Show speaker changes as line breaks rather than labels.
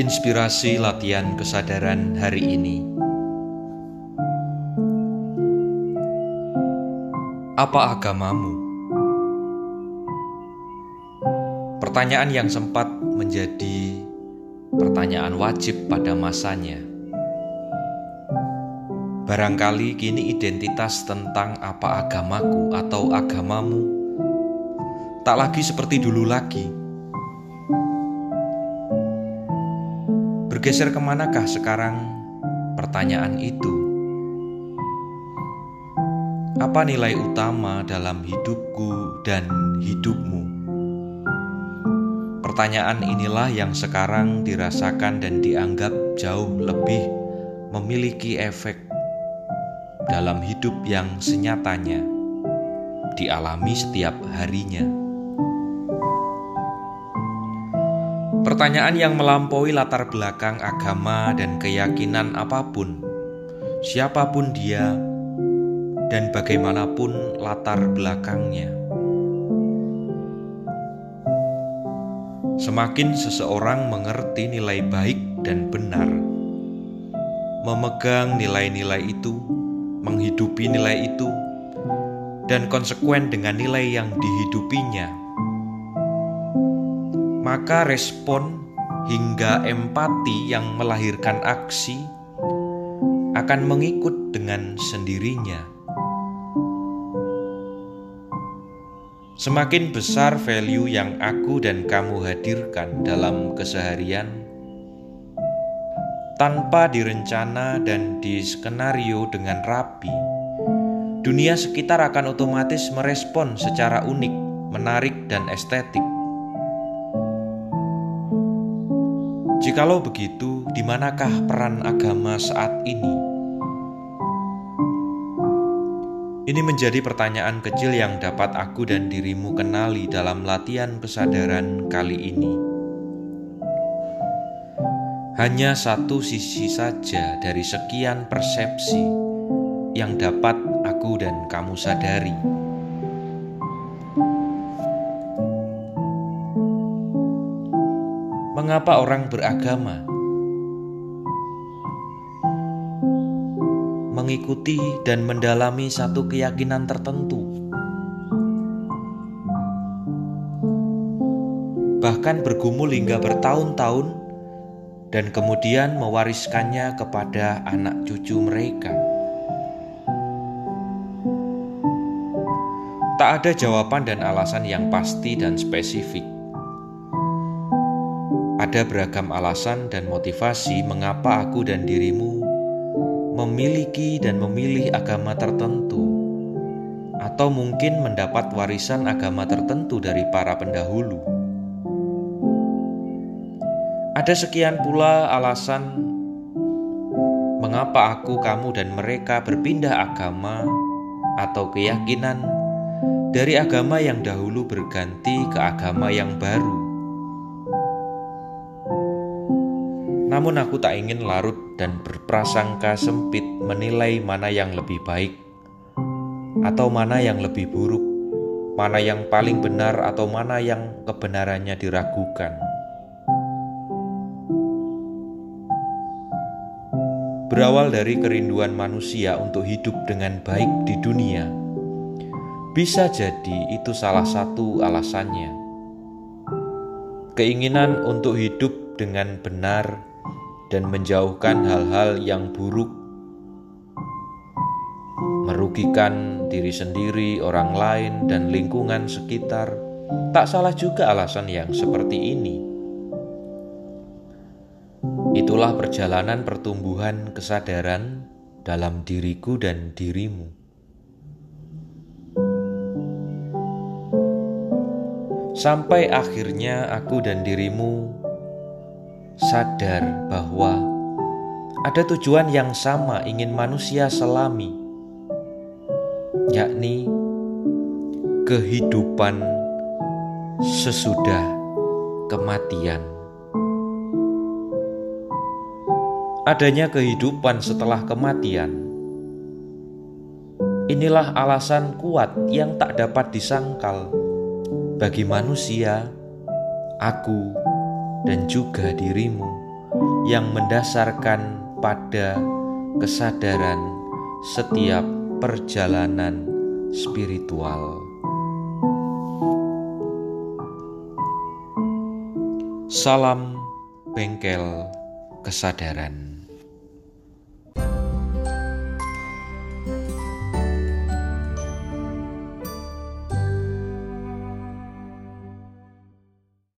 Inspirasi latihan kesadaran hari ini. Apa agamamu? Pertanyaan yang sempat menjadi pertanyaan wajib pada masanya. Barangkali kini identitas tentang apa agamaku atau agamamu tak lagi seperti dulu lagi Bergeser ke manakah sekarang pertanyaan itu? Apa nilai utama dalam hidupku dan hidupmu? Pertanyaan inilah yang sekarang dirasakan dan dianggap jauh lebih memiliki efek dalam hidup yang senyatanya dialami setiap harinya. Pertanyaan yang melampaui latar belakang agama dan keyakinan apa pun, siapa pun dia, dan bagaimanapun latar belakangnya. Semakin seseorang mengerti nilai baik dan benar, memegang nilai-nilai itu, menghidupi nilai itu, dan konsekuen dengan nilai yang dihidupinya maka respon hingga empati yang melahirkan aksi akan mengikut dengan sendirinya. Semakin besar value yang aku dan kamu hadirkan dalam keseharian, tanpa direncana dan diskenario dengan rapi, dunia sekitar akan otomatis merespon secara unik, menarik, dan estetik. Jikalau begitu, di manakah peran agama saat ini? Ini menjadi pertanyaan kecil yang dapat aku dan dirimu kenali dalam latihan kesadaran kali ini. Hanya satu sisi saja dari sekian persepsi yang dapat aku dan kamu sadari. Mengapa orang beragama mengikuti dan mendalami satu keyakinan tertentu? Bahkan bergumul hingga bertahun-tahun dan kemudian mewariskannya kepada anak cucu mereka. Tak ada jawaban dan alasan yang pasti dan spesifik. Ada beragam alasan dan motivasi mengapa aku dan dirimu memiliki dan memilih agama tertentu, atau mungkin mendapat warisan agama tertentu dari para pendahulu. Ada sekian pula alasan mengapa aku, kamu, dan mereka berpindah agama atau keyakinan dari agama yang dahulu berganti ke agama yang baru Namun aku tak ingin larut dan berprasangka sempit menilai mana yang lebih baik atau mana yang lebih buruk, mana yang paling benar atau mana yang kebenarannya diragukan. Berawal dari kerinduan manusia untuk hidup dengan baik di dunia, bisa jadi itu salah satu alasannya. Keinginan untuk hidup dengan benar dan menjauhkan hal-hal yang buruk, merugikan diri sendiri, orang lain, dan lingkungan sekitar. Tak salah juga alasan yang seperti ini. Itulah perjalanan pertumbuhan kesadaran dalam diriku dan dirimu. Sampai akhirnya aku dan dirimu sadar bahwa ada tujuan yang sama ingin manusia selami, yakni kehidupan sesudah kematian. Adanya kehidupan setelah kematian. Inilah alasan kuat yang tak dapat disangkal bagi manusia, aku, dan juga dirimu yang mendasarkan pada kesadaran setiap perjalanan spiritual. Salam bengkel kesadaran.